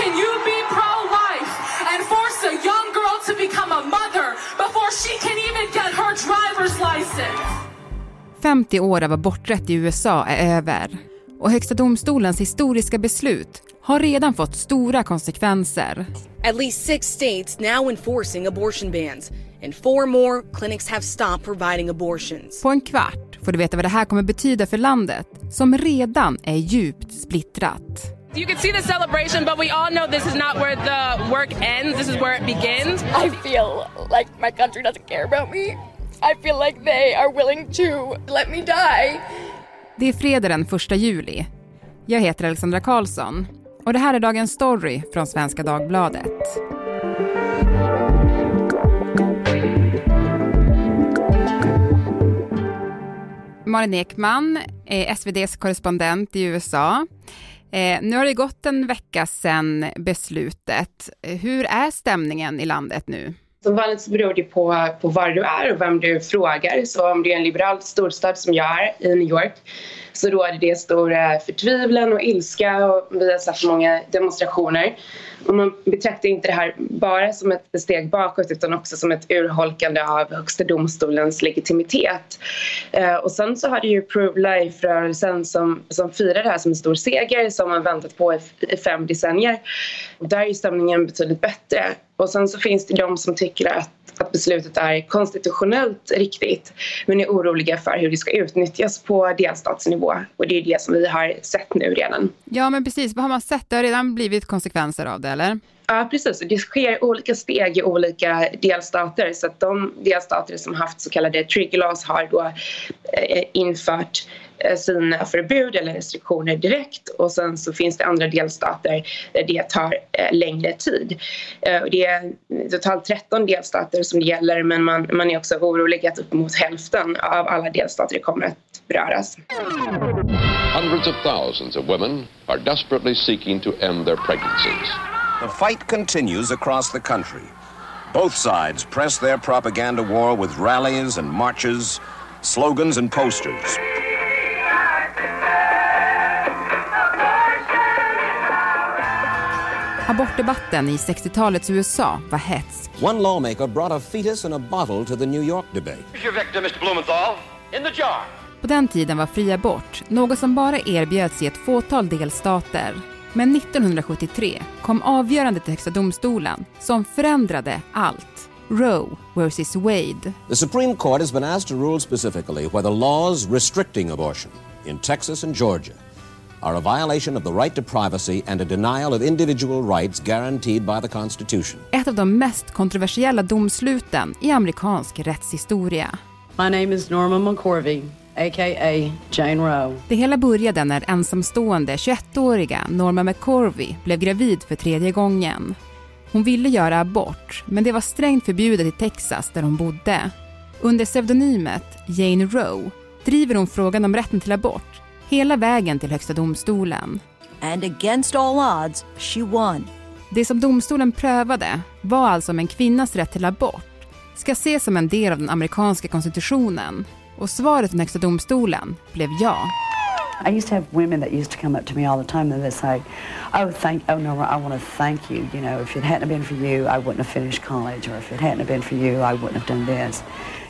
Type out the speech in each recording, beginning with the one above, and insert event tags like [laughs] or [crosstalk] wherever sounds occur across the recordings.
can you be pro-life and force a young girl to become a mother before she can even get her driver's license? 50 år av aborträtt i USA är över och Högsta domstolens historiska beslut har redan fått stora konsekvenser. At least six states now enforcing abortion bans, and four more clinics have stopped providing abortions. På en kvart får du veta vad det här kommer betyda för landet som redan är djupt splittrat. You can see the celebration, but we all know this is not where the work ends. This is where it begins. I feel like my country doesn't care about me. I feel like they are willing to let me die. Det är fredag den 1 juli. Jag heter Alexandra Karlsson och det här är dagens story från Svenska Dagbladet. Malin Ekman är SVDs korrespondent i USA. Eh, nu har det gått en vecka sedan beslutet. Hur är stämningen i landet nu? Som vanligt så beror det på, på var du är och vem du frågar. Så om det är en liberal storstad som jag är i New York så råder det stor förtvivlan och ilska och vi har sett många demonstrationer. Och man betraktar inte det här bara som ett steg bakåt utan också som ett urholkande av Högsta domstolens legitimitet. Eh, och sen så har det ju Pro Life-rörelsen som, som firar det här som en stor seger som man väntat på i, i fem decennier. Och där är stämningen betydligt bättre. Och sen så finns det de som tycker att att beslutet är konstitutionellt riktigt men är oroliga för hur det ska utnyttjas på delstatsnivå. Och det är det som vi har sett nu redan. Ja, men precis. Vad har man sett? Det har redan blivit konsekvenser av det, eller? Ja, precis. Det sker olika steg i olika delstater. Så att de delstater som haft så kallade trigger laws har då eh, infört sina förbud eller restriktioner direkt och sen så finns det andra delstater där det tar eh, längre tid. Eh, det är totalt 13 delstater som det gäller men man, man är också orolig att uppemot hälften av alla delstater kommer att beröras. Hundreds of thousands of women are desperately seeking to end their pregnancies. The fight continues across the country. Both sides press their propaganda war with rallies and marches, slogans and posters. Abortdebatten i 60-talets USA var hetsk. One lawmaker brought a fetus in a bottle to the New York debate. Your victim, Mr. Blumenthal. In the jar. På den tiden var fri abort något som bara erbjöds i ett fåtal delstater. Men 1973 kom avgörandet till Högsta domstolen som förändrade allt. Roe vs Wade. The Supreme Court has been asked to rule specifically whether laws restricting abortion in Texas and Georgia are a violation of the right to privacy and a denial of individual rights guaranteed by the Constitution. Ett av de mest kontroversiella domsluten i amerikansk rättshistoria. My name is Norma McCorvey, a.k.a. Jane Roe. Det hela började när ensamstående 21-åriga Norma McCorvey blev gravid för tredje gången. Hon ville göra abort, men det var strängt förbjudet i Texas där hon bodde. Under pseudonymet Jane Roe driver hon frågan om rätten till abort hela vägen till Högsta domstolen. And against all odds, she won. Det som domstolen prövade var alltså om en kvinnas rätt till abort ska ses som en del av den amerikanska konstitutionen. Och svaret från Högsta domstolen blev ja. I used to have women that used to come up to me all the time and they say, "Oh, thank, oh Nora, I want to thank you. You know, if it hadn't been for you, I wouldn't have finished college, or if it hadn't been for you, I wouldn't have done this."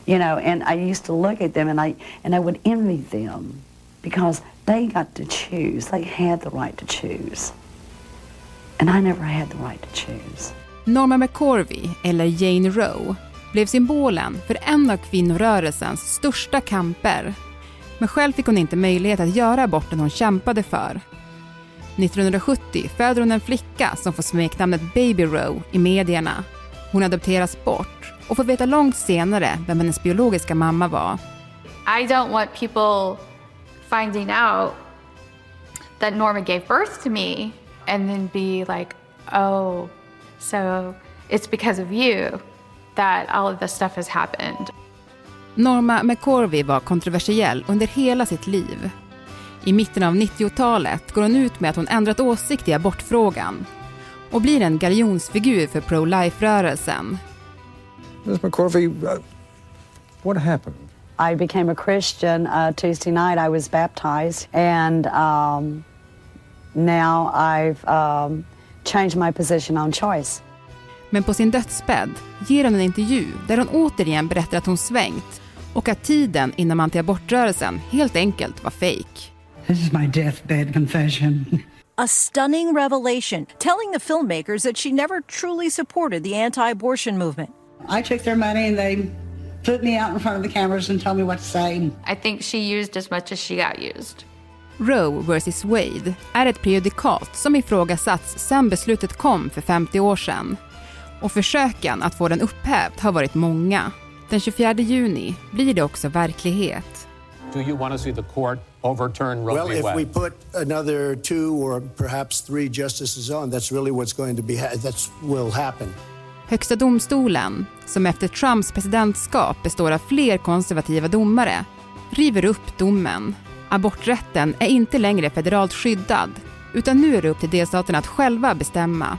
You know, and I used to look at them and I and I would envy them because they got to choose. They had the right to choose. And I never had the right to choose. Norma McCorvey, eller Jane Roe, blev symbolen för en av kvinnorörelsens största kamper. Men själv fick hon inte möjlighet att göra aborten hon kämpade för. 1970 föder hon en flicka som får smeknamnet Baby Roe i medierna. Hon adopteras bort och får veta långt senare vem hennes biologiska mamma var. I don't want people finding out that Norma gave birth to me and then be like, oh, so it's because of you that all of this stuff has happened. Norma McCorvey var kontroversiell under hela sitt liv. I mitten av 90-talet går hon ut med att hon ändrat åsikt i abortfrågan och blir en galjonsfigur för pro-life-rörelsen. Ms McCorvey, uh, what happened? I became a Christian uh, Tuesday night. I was baptized, and um, now I've um, change my position on choice. Men på sin dödsbädd ger hon en intervju där hon återigen berättar att hon svängt och att tiden inom antiabortrörelsen helt enkelt var fejk. This is my deathbed confession. A stunning revelation telling the filmmakers that she never truly supported the anti abortion movement. I took their money and they put me out in front of the cameras and told me what to say. I think she used as much as she got used. Roe vs Wade är ett prejudikat som ifrågasatts sedan beslutet kom för 50 år sedan. Och försöken att få den upphävd har varit många. Den 24 juni blir det också verklighet. Do you want to see the court overturn Roe well, v. if Wade? we put another two or perhaps three justices on, that's really what's going to be ha- that's will happen. Högsta domstolen, som efter Trumps presidentskap består av fler konservativa domare, river upp domen. Aborträtten är inte längre federalt skyddad, utan nu är det upp till delstaterna att själva bestämma.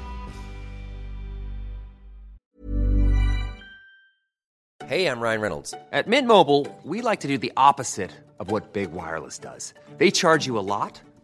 Hej, jag Ryan Reynolds. På Mint Mobile, we like to do the opposite of what Big Wireless does. They charge you a lot,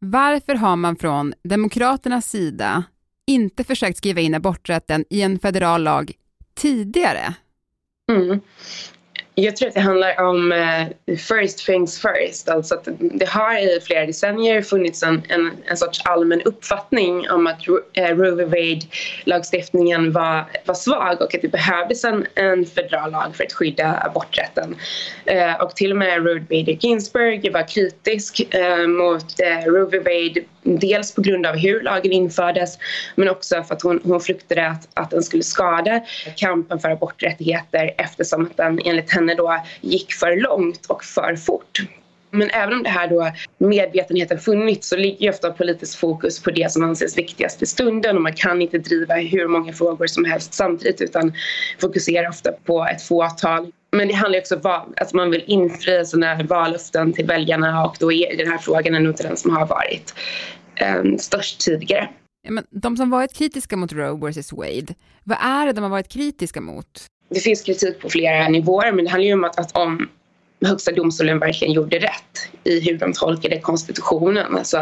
Varför har man från Demokraternas sida inte försökt skriva in aborträtten i en federal lag tidigare? Mm. Jag tror att det handlar om uh, first things first. Alltså att det har i flera decennier funnits en, en, en sorts allmän uppfattning om att uh, Roe v. Wade-lagstiftningen var, var svag och att det behövdes en, en federal lag för att skydda aborträtten. Uh, och till och med Ruth Bader Ginsburg var kritisk mot Roe v. Wade Dels på grund av hur lagen infördes men också för att hon, hon fruktade att, att den skulle skada kampen för aborträttigheter eftersom att den enligt henne då gick för långt och för fort. Men även om det här då medvetenheten funnits så ligger ju ofta politiskt fokus på det som anses viktigast i stunden och man kan inte driva hur många frågor som helst samtidigt utan fokuserar ofta på ett fåtal. Men det handlar också om att man vill infria sina vallöften till väljarna och då är den här frågan nog inte den som har varit um, störst tidigare. Ja, men de som varit kritiska mot Roe vs Wade, vad är det de har varit kritiska mot? Det finns kritik på flera nivåer men det handlar ju om att, att om Högsta domstolen verkligen gjorde rätt i hur de tolkade konstitutionen. Alltså,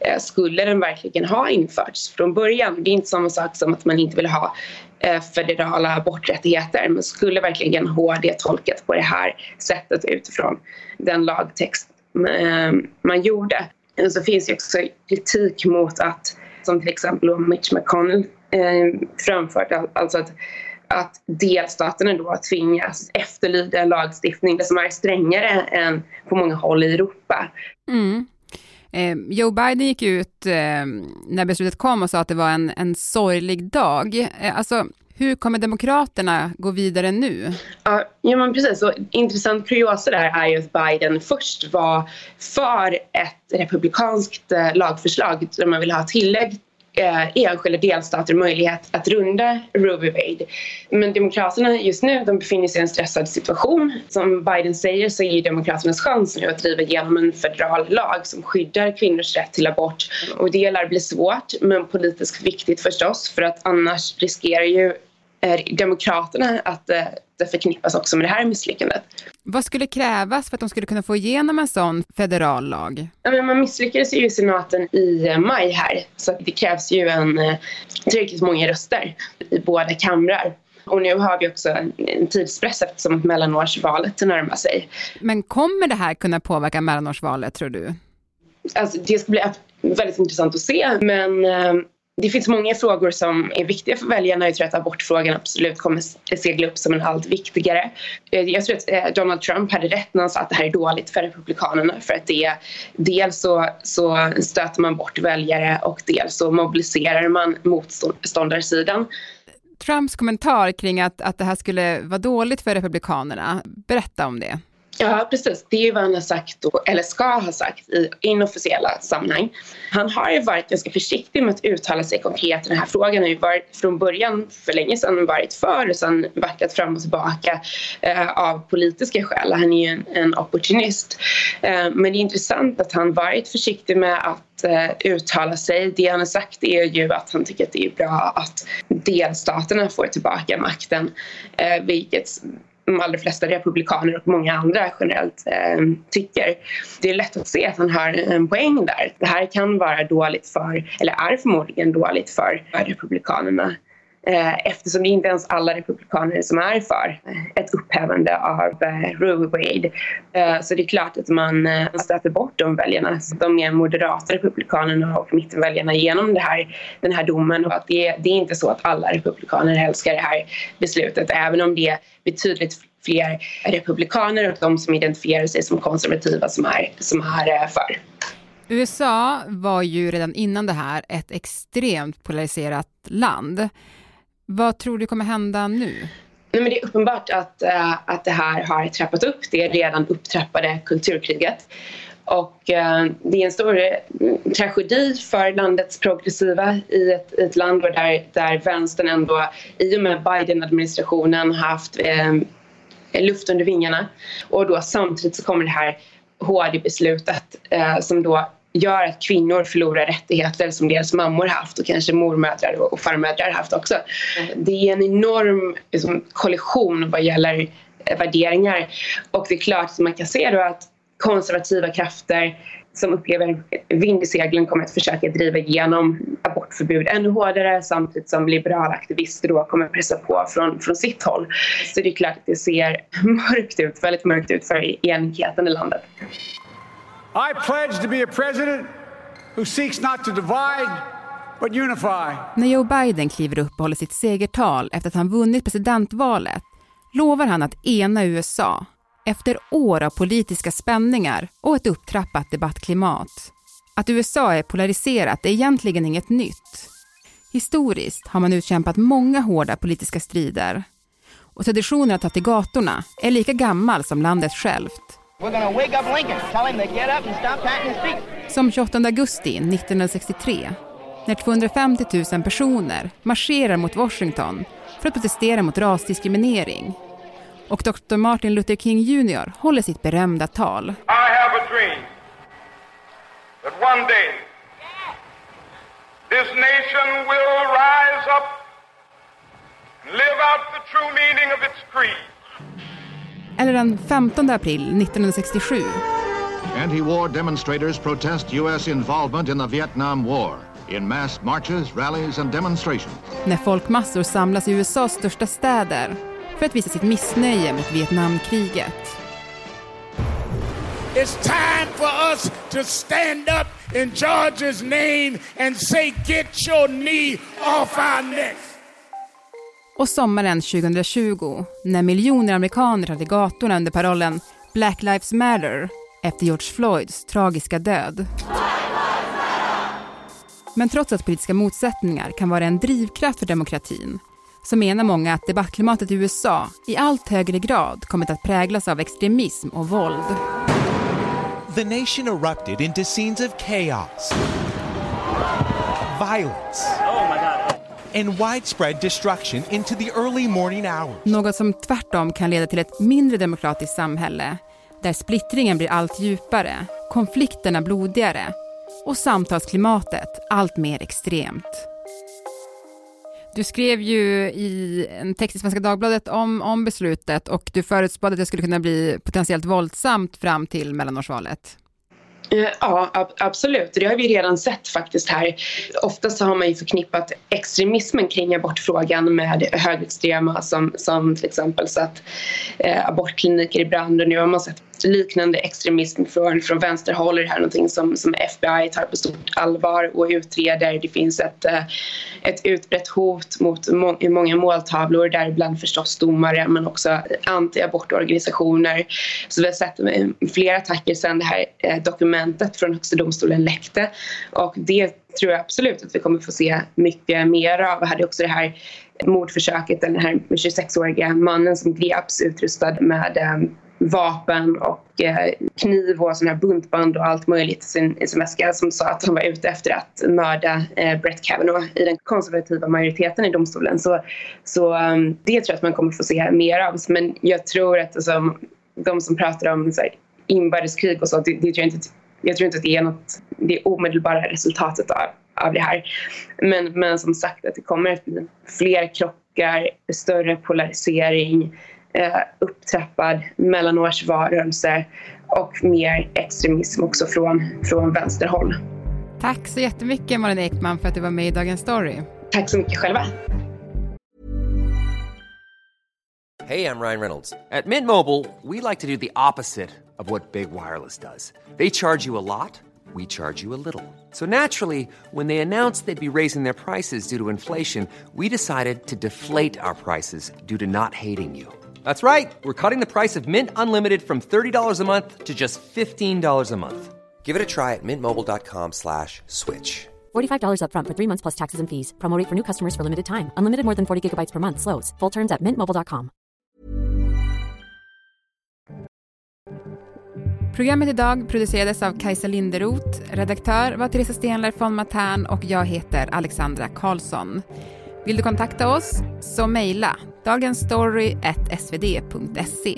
eh, skulle den verkligen ha införts från början? Det är inte samma sak som att man inte vill ha eh, federala aborträttigheter men skulle verkligen HD tolkat på det här sättet utifrån den lagtext eh, man gjorde. Så finns det också kritik mot att, som till exempel Mitch McConnell framfört, alltså att att delstaterna då tvingas efterlyda en lagstiftning som är strängare än på många håll i Europa. Mm. Eh, Joe Biden gick ut eh, när beslutet kom och sa att det var en, en sorglig dag. Eh, alltså, hur kommer Demokraterna gå vidare nu? Ja, men precis. Så, intressant kuriosa där är ju att Biden först var för ett republikanskt lagförslag där man ville ha tillägg eh, enskilda delstater möjlighet att runda Roe v. Wade. Men Demokraterna just nu de befinner sig i en stressad situation. Som Biden säger så är Demokraternas chans nu att driva igenom en federal lag som skyddar kvinnors rätt till abort. Och det lär bli svårt men politiskt viktigt förstås för att annars riskerar ju eh, Demokraterna att det förknippas också med det här misslyckandet. Vad skulle krävas för att de skulle kunna få igenom en sån federal lag? Ja, man misslyckades ju i senaten i maj här så det krävs ju en tillräckligt många röster i båda kamrar. Och nu har vi också en tidspress eftersom mellanårsvalet närmar sig. Men kommer det här kunna påverka mellanårsvalet tror du? Alltså, det ska bli väldigt intressant att se men det finns många frågor som är viktiga för väljarna. Jag tror att abortfrågan absolut kommer segla upp som en allt viktigare. Eh, jag tror att eh, Donald Trump hade rätt när han sa att det här är dåligt för Republikanerna för att det dels så, så stöter man bort väljare och dels så mobiliserar man motståndarsidan. Trumps kommentar kring att, att det här skulle vara dåligt för Republikanerna, berätta om det. Ja, precis. Det är ju vad han har sagt, då, eller ska ha sagt, i inofficiella sammanhang. Han har ju varit ganska försiktig med att uttala sig konkret i den här frågan. Han har ju varit från början, för länge sedan, varit för och sen vacklat fram och tillbaka eh, av politiska skäl. Han är ju en, en opportunist. Eh, men det är intressant att han varit försiktig med att eh, uttala sig. Det han har sagt är ju att han tycker att det är bra att delstaterna får tillbaka makten, eh, vilket de allra flesta republikaner och många andra generellt eh, tycker. Det är lätt att se att han har en poäng där. Det här kan vara dåligt för, eller är förmodligen dåligt för republikanerna Eh, eftersom det inte ens alla republikaner som är för ett upphävande av eh, Roe Wade. Eh, så det är klart att man stöter bort de väljarna, de mer moderata republikanerna och mittenväljarna genom det här, den här domen och att det, det är inte så att alla republikaner älskar det här beslutet även om det är betydligt fler republikaner och de som identifierar sig som konservativa som är, som är för. USA var ju redan innan det här ett extremt polariserat land. Vad tror du kommer hända nu? Nej, men det är uppenbart att, äh, att det här har trappat upp det redan upptrappade kulturkriget. Och äh, det är en stor mm, tragedi för landets progressiva i ett, ett land där, där vänstern ändå i och med Biden-administrationen haft eh, luft under vingarna. Och då samtidigt så kommer det här HD-beslutet som då gör att kvinnor förlorar rättigheter som deras mammor haft och kanske mormödrar och farmödrar haft också. Det är en enorm liksom, kollision vad gäller eh, värderingar och det är klart att man kan se då att konservativa krafter som upplever vind i seglen kommer att försöka driva igenom abortförbud ännu hårdare samtidigt som liberala aktivister då kommer pressa på från, från sitt håll. Så det är klart att det ser [laughs] mörkt ut, väldigt mörkt ut för enigheten i landet. I pledge to be a president who seeks not to divide but unify. När Joe Biden kliver upp och håller sitt segertal efter att han vunnit presidentvalet lovar han att ena USA efter år av politiska spänningar och ett upptrappat debattklimat. Att USA är polariserat är egentligen inget nytt. Historiskt har man utkämpat många hårda politiska strider och traditionen att ta till gatorna är lika gammal som landet självt. Som 28 augusti 1963 när 250 000 personer marscherar mot Washington för att protestera mot rasdiskriminering. Och Dr. Martin Luther King Jr håller sitt berömda tal. I have a dream that one day this nation will rise up and live out the true meaning of its creed. Eller den 15 april 1967. Anti-war demonstrators protest US involvement in the Vietnam War in mass marches, rallies and demonstrations. När folkmassor samlas i USAs största städer för att visa sitt missnöje mot Vietnamkriget. It's time for us to stand up in Georgia's name and say get your knee off our necks och sommaren 2020 när miljoner amerikaner hade gatorna under parollen Black Lives Matter efter George Floyds tragiska död. Men trots att politiska motsättningar kan vara en drivkraft för demokratin så menar många att debattklimatet i USA i allt högre grad kommit att präglas av extremism och våld. The nation erupted into scenes of chaos, violence, and widespread destruction into the early morning hours. Något som tvärtom kan leda till ett mindre demokratiskt samhälle där splittringen blir allt djupare, konflikterna blodigare och samtalsklimatet allt mer extremt. Du skrev ju i en text i Svenska Dagbladet om, om beslutet och du förutspådde att det skulle kunna bli potentiellt våldsamt fram till mellanårsvalet. Eh, ja, ja, absolut. Det har vi redan sett faktiskt här. Oftast har man ju förknippat extremismen kring abortfrågan med högerextrema som, som till exempel satt eh, abortkliniker i brand och nu har man sett liknande extremism från, från vänsterhåll är det här någonting som, som FBI tar på stort allvar och utreder. Det finns ett, eh, ett utbrett hot mot må, många måltavlor, däribland förstås domare men också anti-abortorganisationer. Så vi har sett eh, flera attacker sedan det här eh, dokumentet från Högsta domstolen läckte och det tror jag absolut att vi kommer få se mycket mer av. Vi hade också det här mordförsöket, den här 26-åriga mannen som greps utrustad med vapen och eh, kniv och sån här buntband och allt möjligt i sin, i sin väska som sa att han var ute efter att mörda eh, Brett Kavanaugh i den konservativa majoriteten i domstolen. Så, så um, det tror jag att man kommer få se mer av. Men jag tror att alltså, de som pratar om så här, inbördeskrig och så, det, det tror jag, inte, jag tror inte att det är något, det omedelbara resultatet av, av det här. Men, men som sagt att det kommer att bli fler krockar, större polarisering, eh, upptrappad mellanårsvalrörelse och mer extremism också från, från vänsterhåll. Tack så jättemycket Malin Ekman för att du var med i Dagens Story. Tack så mycket själva. Hey, I'm Ryan Reynolds. At Mint Mobile, we like to do the opposite of what Big Wireless does. They charge you a lot, we charge you a little. So naturally, when they announced they'd be raising their prices due to inflation, we decided to deflate our prices due to not hating you. That's right. We're cutting the price of Mint Unlimited from $30 a month to just $15 a month. Give it a try at mintmobile.com slash switch. $45 upfront for three months plus taxes and fees. Promote rate for new customers for limited time. Unlimited more than 40 gigabytes per month. Slows. Full terms at mintmobile.com. Programmet idag producerades av Kajsa Linderoth. Redaktör var Teresa Stenler von Matern och jag heter Alexandra Karlsson. Vill du kontakta oss så mejla dagensstory.svd.se.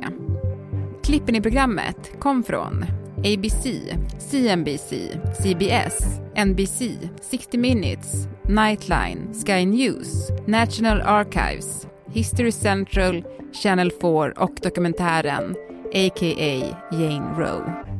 Klippen i programmet kom från ABC, CNBC, CBS, NBC, 60 Minutes, Nightline, Sky News, National Archives, History Central, Channel 4 och dokumentären a.k.a. Jane Roe.